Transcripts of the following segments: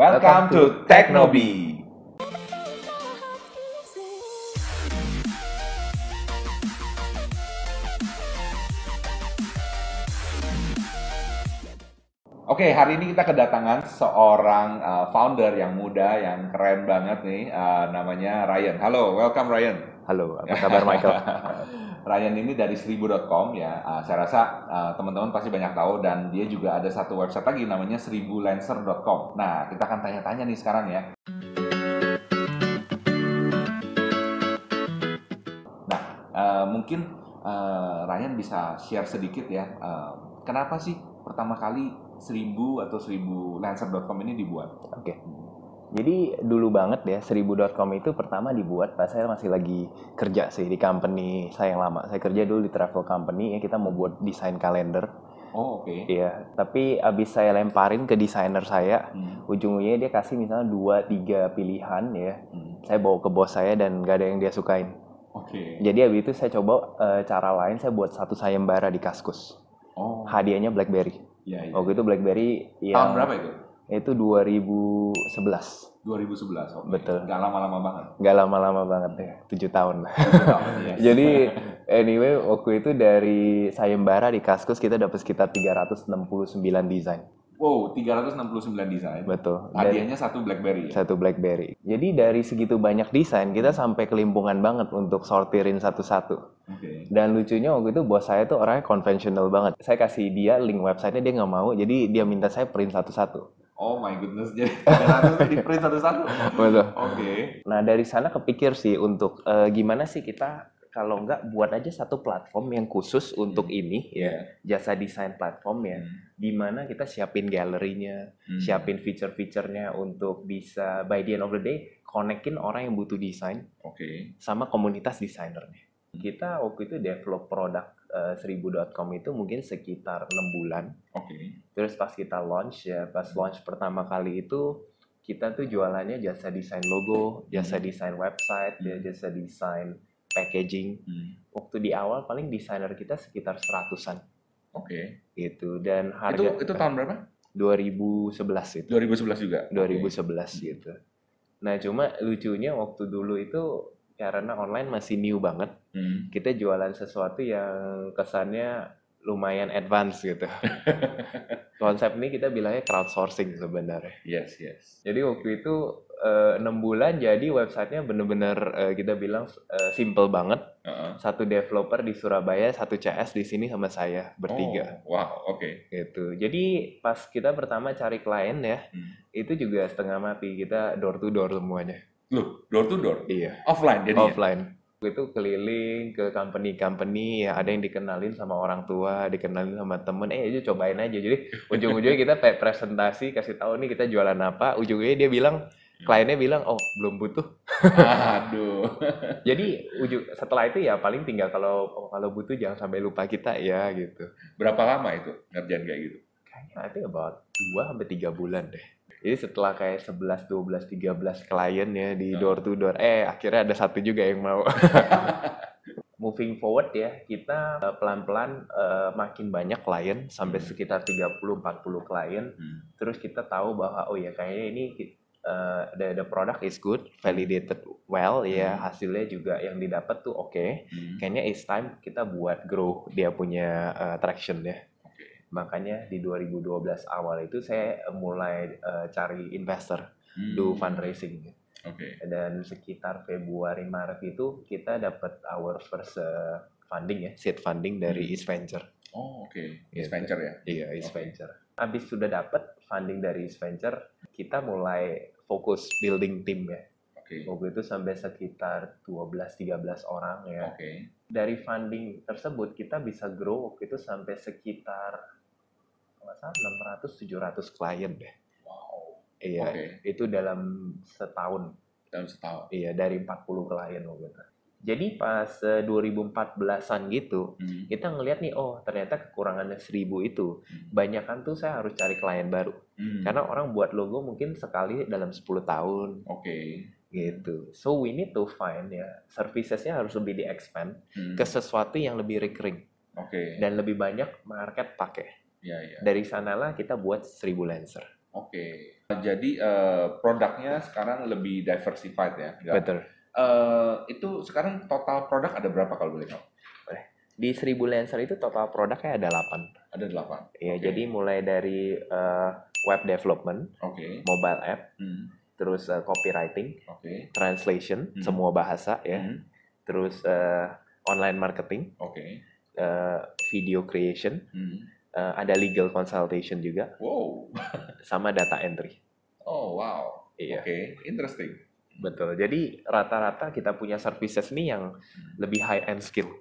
Welcome to Technobi. Oke, hari ini kita kedatangan seorang uh, founder yang muda, yang keren banget nih, uh, namanya Ryan. Halo, welcome Ryan. Halo, apa kabar Michael? Ryan ini dari seribu.com ya. Uh, saya rasa uh, teman-teman pasti banyak tahu dan dia juga ada satu website lagi namanya seribulancer.com. Nah, kita akan tanya-tanya nih sekarang ya. Nah, uh, mungkin uh, Ryan bisa share sedikit ya. Uh, kenapa sih pertama kali seribu atau seribu lancer.com ini dibuat? Oke. Jadi dulu banget ya, seribu.com itu pertama dibuat pas saya masih lagi kerja sih di company saya yang lama. Saya kerja dulu di travel company ya, kita mau buat desain kalender. Oh, oke. Okay. Iya, tapi abis saya lemparin ke desainer saya, hmm. ujung-ujungnya dia kasih misalnya dua tiga pilihan ya. Hmm. Saya bawa ke bos saya dan gak ada yang dia sukain. Oke. Okay. Jadi abis itu saya coba uh, cara lain, saya buat satu sayembara di Kaskus. Oh. Hadiahnya BlackBerry. Ya, ya. Waktu itu BlackBerry yang Tahun berapa itu? Itu 2011. 2011, oke. Betul. Gak lama-lama banget. Gak lama-lama banget ya, 7 tahun. 7 tahun yes. Jadi anyway waktu itu dari sayembara di Kaskus kita dapat sekitar 369 desain. Wow, 369 desain. Betul. Hadiahnya satu BlackBerry. Ya? Satu BlackBerry. Jadi dari segitu banyak desain kita sampai kelimpungan banget untuk sortirin satu-satu. Okay. Dan lucunya waktu itu bos saya tuh orangnya konvensional banget. Saya kasih dia link websitenya dia nggak mau, jadi dia minta saya print satu-satu. Oh my goodness, jadi harus di print satu-satu. Betul. Oke. Okay. Nah dari sana kepikir sih untuk uh, gimana sih kita kalau nggak buat aja satu platform yang khusus untuk Hmm. ini ya jasa desain platform ya Hmm. di mana kita siapin galerinya Hmm. siapin feature-feature-nya untuk bisa by the end of the day konekin orang yang butuh desain Oke. sama komunitas desainernya kita waktu itu develop produk eh, seribu.com itu mungkin sekitar enam bulan Oke. terus pas kita launch ya pas launch pertama kali itu kita tuh jualannya jasa desain logo jasa Hmm. desain website ya jasa desain packaging Hmm. waktu di awal paling desainer kita sekitar seratusan Oke. gitu dan Itu harga itu tahun berapa? 2011 itu 2011 juga. 2011 gitu nah cuma lucunya waktu dulu itu karena online masih new banget Hmm. kita jualan sesuatu yang kesannya lumayan advance gitu konsep ini kita bilangnya crowdsourcing sebenarnya Yes, yes. jadi waktu itu eh, enam bulan jadi websitenya bener-bener eh, kita bilang eh, simple banget Uh-uh. satu developer di Surabaya, satu CS di sini sama saya bertiga Oh, wow, oke. gitu. Jadi pas kita pertama cari klien ya, Hmm. itu juga setengah mati kita door to door semuanya. Loh, door to door. Iya. Offline jadi. Offline. Itu keliling ke company-company ya ada yang dikenalin sama orang tua, dikenalin sama temen, eh aja cobain aja. Jadi ujung-ujungnya kita pe- presentasi kasih tahu nih kita jualan apa, ujungnya dia bilang kliennya bilang oh belum butuh. Aduh. Jadi ujung setelah itu ya paling tinggal kalau kalau butuh jangan sampai lupa kita ya gitu. Berapa lama itu ngerjain kayak gitu? Kayaknya I think about 2 sampai 3 bulan deh. Jadi setelah kayak 11, 12, 13 klien ya di Hmm. door to door, eh akhirnya ada satu juga yang mau. Moving forward ya, kita eh, pelan-pelan eh, makin banyak klien sampai Hmm. sekitar 30 40 klien. Hmm. Terus kita tahu bahwa oh ya kayaknya ini eh, the, the product is good, validated well ya, Hmm. hasilnya juga yang didapat tuh oke. Hmm. Kayaknya it's time kita buat grow dia punya eh, traction ya. Makanya di 2012 awal itu saya mulai eh, cari investor, Hmm. do fundraising. Oke. Dan sekitar Februari Maret itu kita dapat our first eh, funding ya, seed funding dari Hmm. East Venture. Oh, oke. Gitu. East Venture ya? Iya, East Oke. Venture. Habis sudah dapat funding dari East Venture, kita mulai fokus building tim ya. Oke. Waktu itu sampai sekitar 12-13 orang ya. Oke. Dari funding tersebut kita bisa grow waktu itu sampai sekitar kalau nggak salah 600-700 klien deh. Wow. Iya, Oke. itu dalam setahun. Dalam setahun. Iya, dari 40 klien waktu itu. Jadi pas eh, 2014-an gitu, Hmm. kita ngelihat nih, oh ternyata kekurangannya 1000 itu. Hmm. Banyakan tuh saya harus cari klien baru. Hmm. Karena orang buat logo mungkin sekali dalam 10 tahun Oke. gitu. So we need to find ya, servicesnya harus lebih di-expand Hmm. ke sesuatu yang lebih recurring Oke. dan lebih banyak market pakai. Ya, ya. Dari sanalah kita buat 1000 Lancer. Oke. Jadi eh, produknya sekarang lebih diversified ya. Nggak- Betul. Eh, itu sekarang total produk ada berapa kalau boleh tahu? Di 1000 Lancer itu total produknya ada 8. Ada delapan. Ya, Oke. jadi mulai dari eh, web development, Oke. mobile app, Hmm, terus eh, copywriting, Oke. translation, Hmm. semua bahasa ya. Hmm, Terus eh, online marketing, Oke. eh, video creation, Hmm. Eh, ada legal consultation juga, Wow. sama data entry. Oh wow. Iya. Oke. Interesting. Betul. Jadi rata-rata kita punya services nih yang lebih high end skill.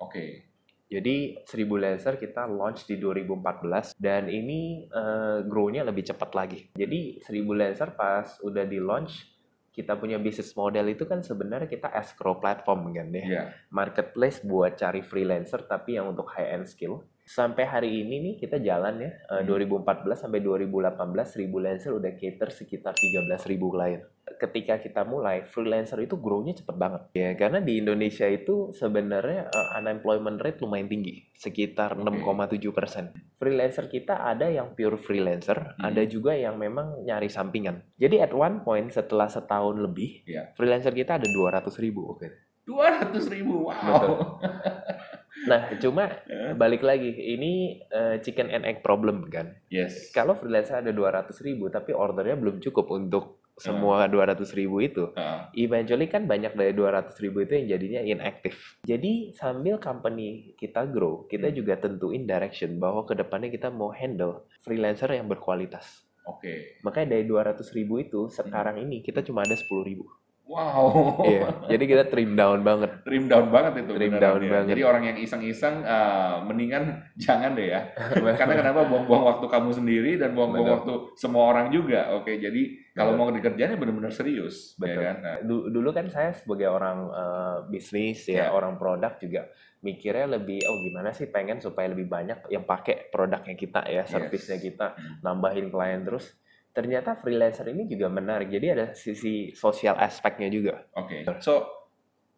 Oke. Jadi 1000 Lancer kita launch di 2014 dan ini eh, grow-nya lebih cepat lagi. Jadi 1000 Lancer pas udah di launch kita punya bisnis model itu kan sebenarnya kita escrow platform kan ya. Iya. Marketplace buat cari freelancer tapi yang untuk high end skill. Sampai hari ini nih kita jalan ya eh, Hmm. 2014 sampai 2018 1000 Lancer udah cater sekitar 13.000 klien. Ketika kita mulai freelancer itu grow-nya cepet banget ya karena di Indonesia itu sebenarnya eh, unemployment rate lumayan tinggi sekitar Oke. 6,7 persen. Freelancer kita ada yang pure freelancer, Hmm. ada juga yang memang nyari sampingan. Jadi at one point setelah setahun lebih, Iya. freelancer kita ada 200 ribu. Dua ratus ribu. Wow. Betul. Nah, cuma balik lagi, ini eh, chicken and egg problem kan. yes. Kalau freelancer ada 200 ribu, tapi ordernya belum cukup untuk semua 200 ribu itu. Ah, Eventually kan banyak dari 200 ribu itu yang jadinya inactive. Jadi sambil company kita grow, kita Hmm. juga tentuin direction bahwa ke depannya kita mau handle freelancer yang berkualitas. Oke. Makanya dari 200 ribu itu, sekarang ini kita cuma ada 10 ribu. Wow. Iya, jadi kita trim down banget. Trim down banget itu. Trim down ya. banget. Jadi orang yang iseng-iseng eh, mendingan jangan deh ya. Karena kenapa buang-buang waktu kamu sendiri dan buang-buang waktu semua orang juga. Oke, jadi kalau Betul. mau dikerjainnya benar-benar serius, Betul. ya kan? Nah, Du- dulu kan saya sebagai orang eh, bisnis Ya. ya orang produk juga mikirnya lebih oh gimana sih pengen supaya lebih banyak yang pakai produknya kita ya servisnya kita Hmm. nambahin klien terus ternyata freelancer ini juga menarik jadi ada sisi sosial aspeknya juga Oke. So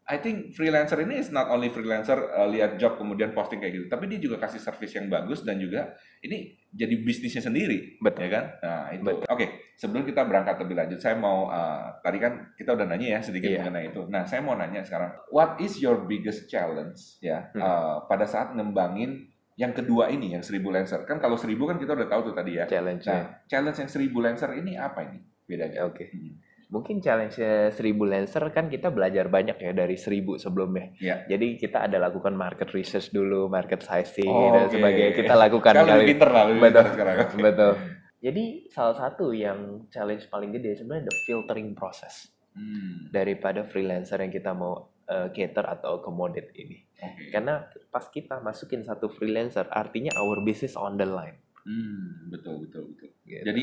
I think freelancer ini is not only freelancer uh, lihat job kemudian posting kayak gitu, tapi dia juga kasih service yang bagus dan juga ini jadi bisnisnya sendiri, Betul. ya kan? Nah itu. Betul. Oke, sebelum kita berangkat lebih lanjut, saya mau uh, tadi kan kita udah nanya ya sedikit Iya. mengenai itu. Nah saya mau nanya sekarang, what is your biggest challenge ya Hmm. uh, pada saat ngembangin yang kedua ini yang 1000 Lancer? Kan kalau 1000 kan kita udah tahu tuh tadi ya. challenge-nya Nah challenge yang 1000 Lancer ini apa ini bedanya? oke Hmm. mungkin challenge 1000 Lancer kan kita belajar banyak ya dari 1000 sebelumnya Iya. jadi kita ada lakukan market research dulu market sizing Oh, dan oke. sebagainya kita lakukan kali pinter lah, Betul. sekarang. Oke. betul jadi salah satu yang challenge paling gede sebenarnya the filtering process Hmm, daripada freelancer yang kita mau uh, cater atau accommodate ini. Oke. Karena pas kita masukin satu freelancer, artinya our business on the line. Hmm, betul betul betul. Gitu. Jadi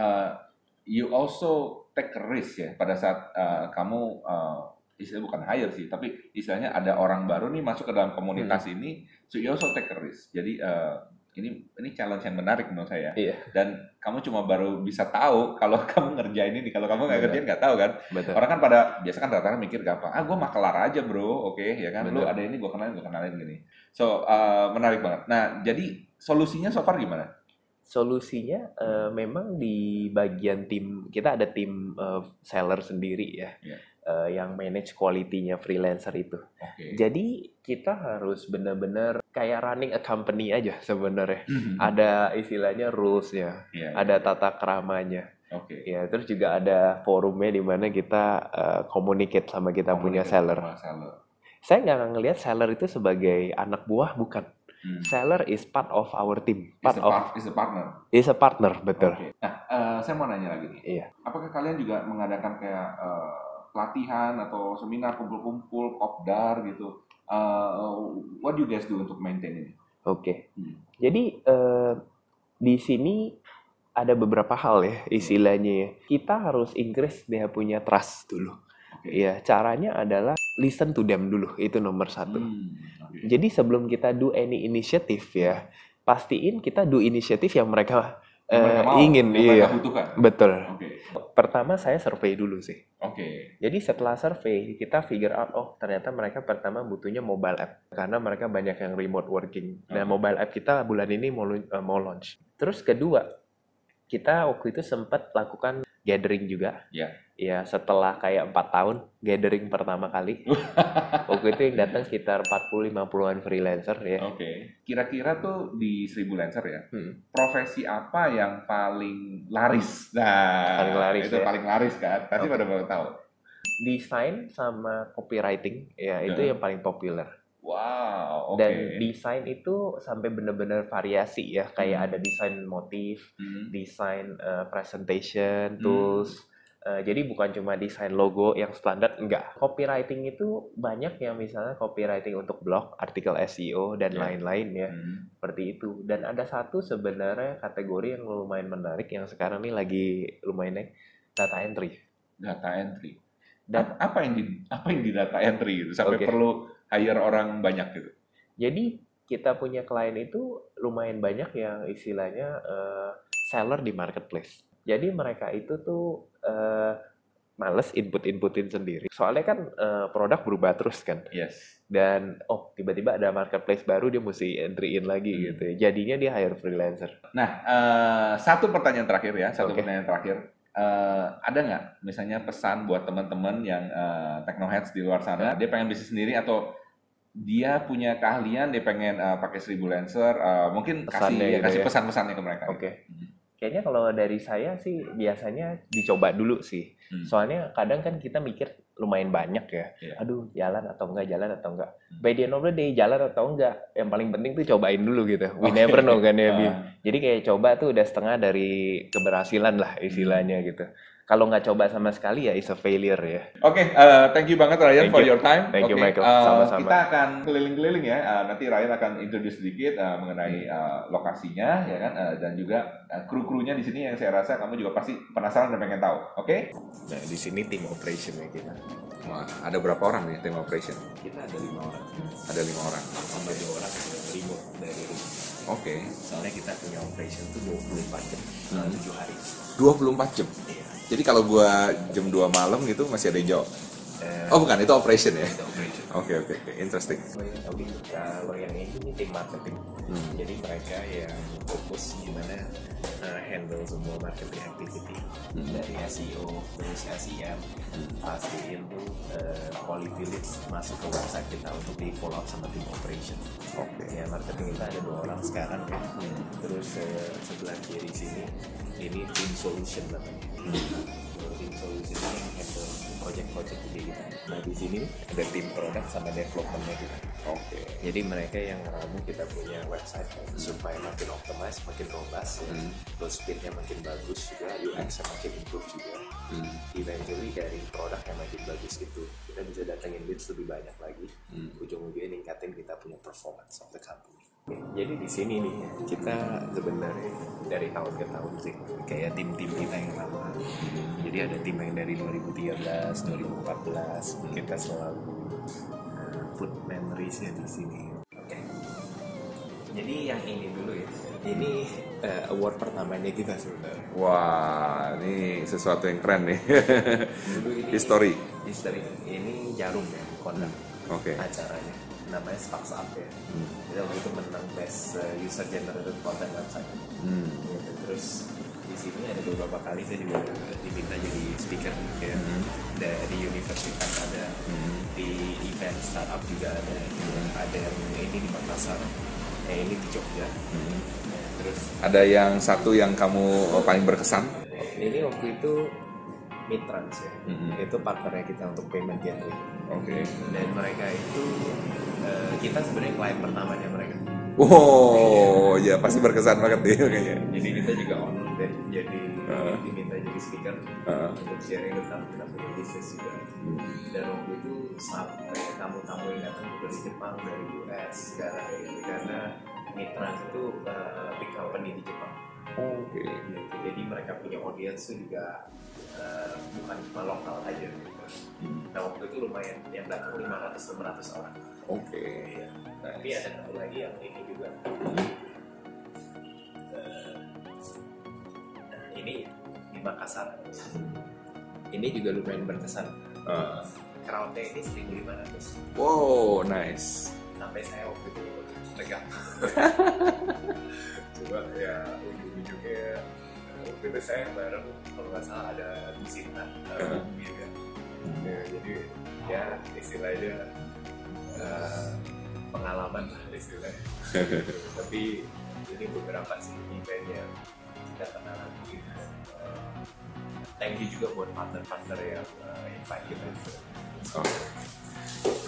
uh, you also take risk ya pada saat uh, kamu uh, istilahnya bukan hire sih, tapi istilahnya ada orang baru nih masuk ke dalam komunitas Hmm. ini, so you also take risk. Jadi uh, ini ini challenge yang menarik menurut saya. Iya. Dan kamu cuma baru bisa tahu kalau kamu ngerjain ini, kalau kamu nggak ngerjain nggak tahu kan. Betul. Orang kan pada biasa kan rata-rata mikir gampang, ah gue mah kelar aja bro, oke ya kan, lu Betul. ada ini gue kenalin, gue kenalin gini. So uh, menarik banget. Nah jadi solusinya so far gimana? Solusinya eh, memang di bagian tim kita ada tim eh, seller sendiri ya, Iya. eh, yang manage quality-nya freelancer itu. Oke. Jadi kita harus benar-benar kayak running a company aja sebenarnya. Hmm. Ada istilahnya rules-nya, Iya, ada tata keramanya. Oke. Ya, terus juga ada forumnya di mana kita eh, communicate sama kita punya Komunikasi seller. sama seller. Saya nggak ngelihat seller itu sebagai anak buah, bukan. Hmm. Seller is part of our team, Is part a of part, is a partner. is a partner, betul. Oke. Nah, eh, saya mau nanya lagi nih. Iya. Apakah kalian juga mengadakan kayak eh, pelatihan atau seminar kumpul-kumpul, kopdar gitu? Eh, what do you guys do untuk maintain ini? Oke. Hmm. Jadi eh, di sini ada beberapa hal ya istilahnya ya. Kita harus increase dia punya trust dulu. Oke. Iya, caranya adalah listen to them dulu, itu nomor satu. Hmm, oke. Jadi sebelum kita do any initiative ya, pastiin kita do initiative yang mereka, mereka mau, ingin, yang iya, butuhkan. betul. Oke. Pertama saya survei dulu sih. Oke. Jadi setelah survei kita figure out oh ternyata mereka pertama butuhnya mobile app karena mereka banyak yang remote working. Nah Oke. mobile app kita bulan ini mau eh, mau launch. Terus kedua kita waktu itu sempat lakukan gathering juga. Iya. Ya setelah kayak empat tahun gathering pertama kali. waktu itu yang datang sekitar 40-50an freelancer ya. Oke. Kira-kira tuh di Seribu Lancer ya, Hmm. profesi apa yang paling laris? Nah, Paling laris, itu ya. paling laris kan? Pasti Oke. pada baru tahu. Desain sama copywriting ya itu Ya. yang paling populer. Wow, oke. Dan desain itu sampai bener-bener variasi ya, kayak Hmm. ada desain motif, Hmm. desain uh, presentation, Hmm. Uh, jadi bukan cuma desain logo yang standar, enggak. Copywriting itu banyak yang misalnya copywriting untuk blog, artikel SEO dan Ya. lain-lain ya, Hmm. seperti itu. Dan ada satu sebenarnya kategori yang lumayan menarik yang sekarang ini lagi lumayan naik, data entry. Data entry. Dan Ap- apa yang di apa yang di data entry gitu sampai Oke. perlu hire orang banyak gitu? jadi kita punya klien itu lumayan banyak yang istilahnya uh, seller di marketplace. Jadi mereka itu tuh uh, males input-inputin sendiri. Soalnya kan uh, produk berubah terus kan. Yes. Dan oh tiba-tiba ada marketplace baru dia mesti entry in lagi Hmm. gitu. ya. Jadinya dia hire freelancer. Nah, eh, satu pertanyaan terakhir ya, satu Oke. pertanyaan terakhir. Eh, ada nggak misalnya pesan buat teman-teman yang eh, technoheads di luar sana, dia pengen bisnis sendiri atau dia punya keahlian, dia pengen eh, pakai seribu lancer, eh, mungkin kasih Pesannya gitu kasih ya. pesan-pesannya ke mereka. Oke. Hmm. Kayaknya kalau dari saya sih biasanya dicoba dulu sih. Hmm. Soalnya kadang kan kita mikir lumayan banyak ya. Iya. Aduh, jalan atau enggak, jalan atau enggak. Hmm. By the end of the day, jalan atau enggak. Yang paling penting tuh cobain dulu gitu. We Oke. never know kan ya, Bim. Ah, Jadi kayak coba tuh udah setengah dari keberhasilan lah istilahnya gitu. Kalau nggak coba sama sekali ya is a failure ya. Oke, eh, thank you banget Ryan Thank for you. your time. Thank you, Oke, Michael. eh, Sama-sama. Kita akan keliling-keliling ya. Eh, nanti Ryan akan introduce sedikit eh, mengenai eh, lokasinya, ya kan, Eh, dan juga eh, kru-krunya di sini yang saya rasa kamu juga pasti penasaran dan pengen tahu. Oke? Nah, di sini tim operationnya kita. Wah, ada berapa orang nih tim operation? Kita ada lima orang. Ada lima orang. Sama dua orang remote dari rumah. Oke. Soalnya kita punya operation tuh 24 jam, Hmm. 7 hari. 24 jam. Iya. Jadi kalau gua jam 2 malam gitu masih ada yang jawab. Oh, bukan, itu operation ya. itu operation. Oke, oke, oke. Interesting. Oke, kalau yang ini ini tim marketing. Hmm. Jadi mereka yang fokus gimana uh, handle semua marketing activity Hmm. dari SEO terus SEM pastiin tuh uh, quality leads masuk ke website kita untuk di follow up sama tim operation. Oke. Ya marketing kita ada dua orang sekarang kan. Hmm. Terus uh, sebelah kiri sini ini tim solution namanya. Kalau Tim solution ini project-project gede gitu. Nah di sini ada tim produk sama developmentnya kita. Oke. Jadi mereka yang ngeramu kita punya website supaya makin optimize, makin robust, ya. Hmm. terus speednya makin bagus juga, UX-nya makin improve juga. Hmm. Eventually dari produk yang makin bagus itu kita bisa datengin leads lebih banyak lagi. Hmm. Ujung-ujungnya ningkatin kita punya performance of the company. Jadi di sini nih kita sebenarnya dari tahun ke tahun sih kayak tim-tim kita yang lama. Jadi ada tim yang dari 2013, 2014 kita selalu uh, put memoriesnya di sini. Oke. Jadi yang ini dulu ya. Ini uh, award pertamanya kita sebenarnya. Wah, ini sesuatu yang keren nih. Dulu ini History. History. Ini jarum ya, kondak Oke. acaranya. Namanya Sparks Up ya. Hmm. Kita waktu itu menang best uh, user generated content website. Hmm. Gitu. Terus di sini ada beberapa kali saya juga diminta jadi speaker ya. Hmm. dari universitas ada Hmm. di event startup juga ada ada yang ini di Makassar yang ini di Jogja Hmm. terus Ada yang satu yang kamu oh, paling berkesan? ini waktu itu Mitrans ya Hmm. itu partnernya kita untuk payment gateway Oke. dan mereka itu eh, kita sebenarnya klien pertamanya mereka Wow, ya pasti berkesan banget nih kayaknya. jadi kita juga on dan jadi Uh. diminta jadi speaker Uh. untuk sharing tentang kita punya bisnis juga Hmm. dan waktu itu sampai tamu-tamu yang datang juga dari Jepang dari US segala karena Mitrans itu uh, big company di Jepang Oke. gitu. jadi mereka punya audience itu juga uh, bukan cuma lokal aja gitu. Hmm. nah waktu itu lumayan yang datang 500-600 orang Oke. Iya. tapi Nice. ada satu lagi yang ini juga Hmm. uh, nah, ini di Makassar ini juga lumayan berkesan Uh. crowdnya ini 1500 Wow, nice. sampai saya waktu itu tegang coba ya waktu itu saya bareng kalau nggak salah ada Tusina uh, juga ya, jadi ya istilahnya uh, pengalaman lah istilahnya tapi ini beberapa sih event yang kita pernah lagi uh, thank you juga buat partner-partner yang uh, invite kita Oh.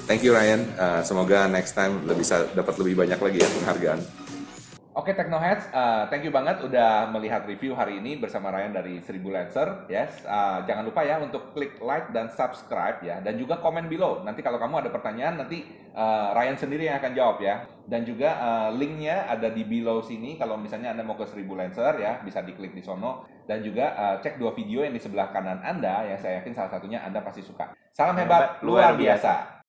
Thank you Ryan. Uh, semoga next time lebih bisa dapat lebih banyak lagi ya penghargaan. Oke Technoheads, uh, thank you banget udah melihat review hari ini bersama Ryan dari Seribu Lancer. Yes, uh, jangan lupa ya untuk klik like dan subscribe ya, dan juga komen below. Nanti kalau kamu ada pertanyaan, nanti uh, Ryan sendiri yang akan jawab ya. Dan juga uh, linknya ada di below sini. Kalau misalnya anda mau ke Seribu Lancer ya, bisa diklik di sono. Dan juga uh, cek dua video yang di sebelah kanan anda, yang saya yakin salah satunya anda pasti suka. Salam hebat, luar biasa.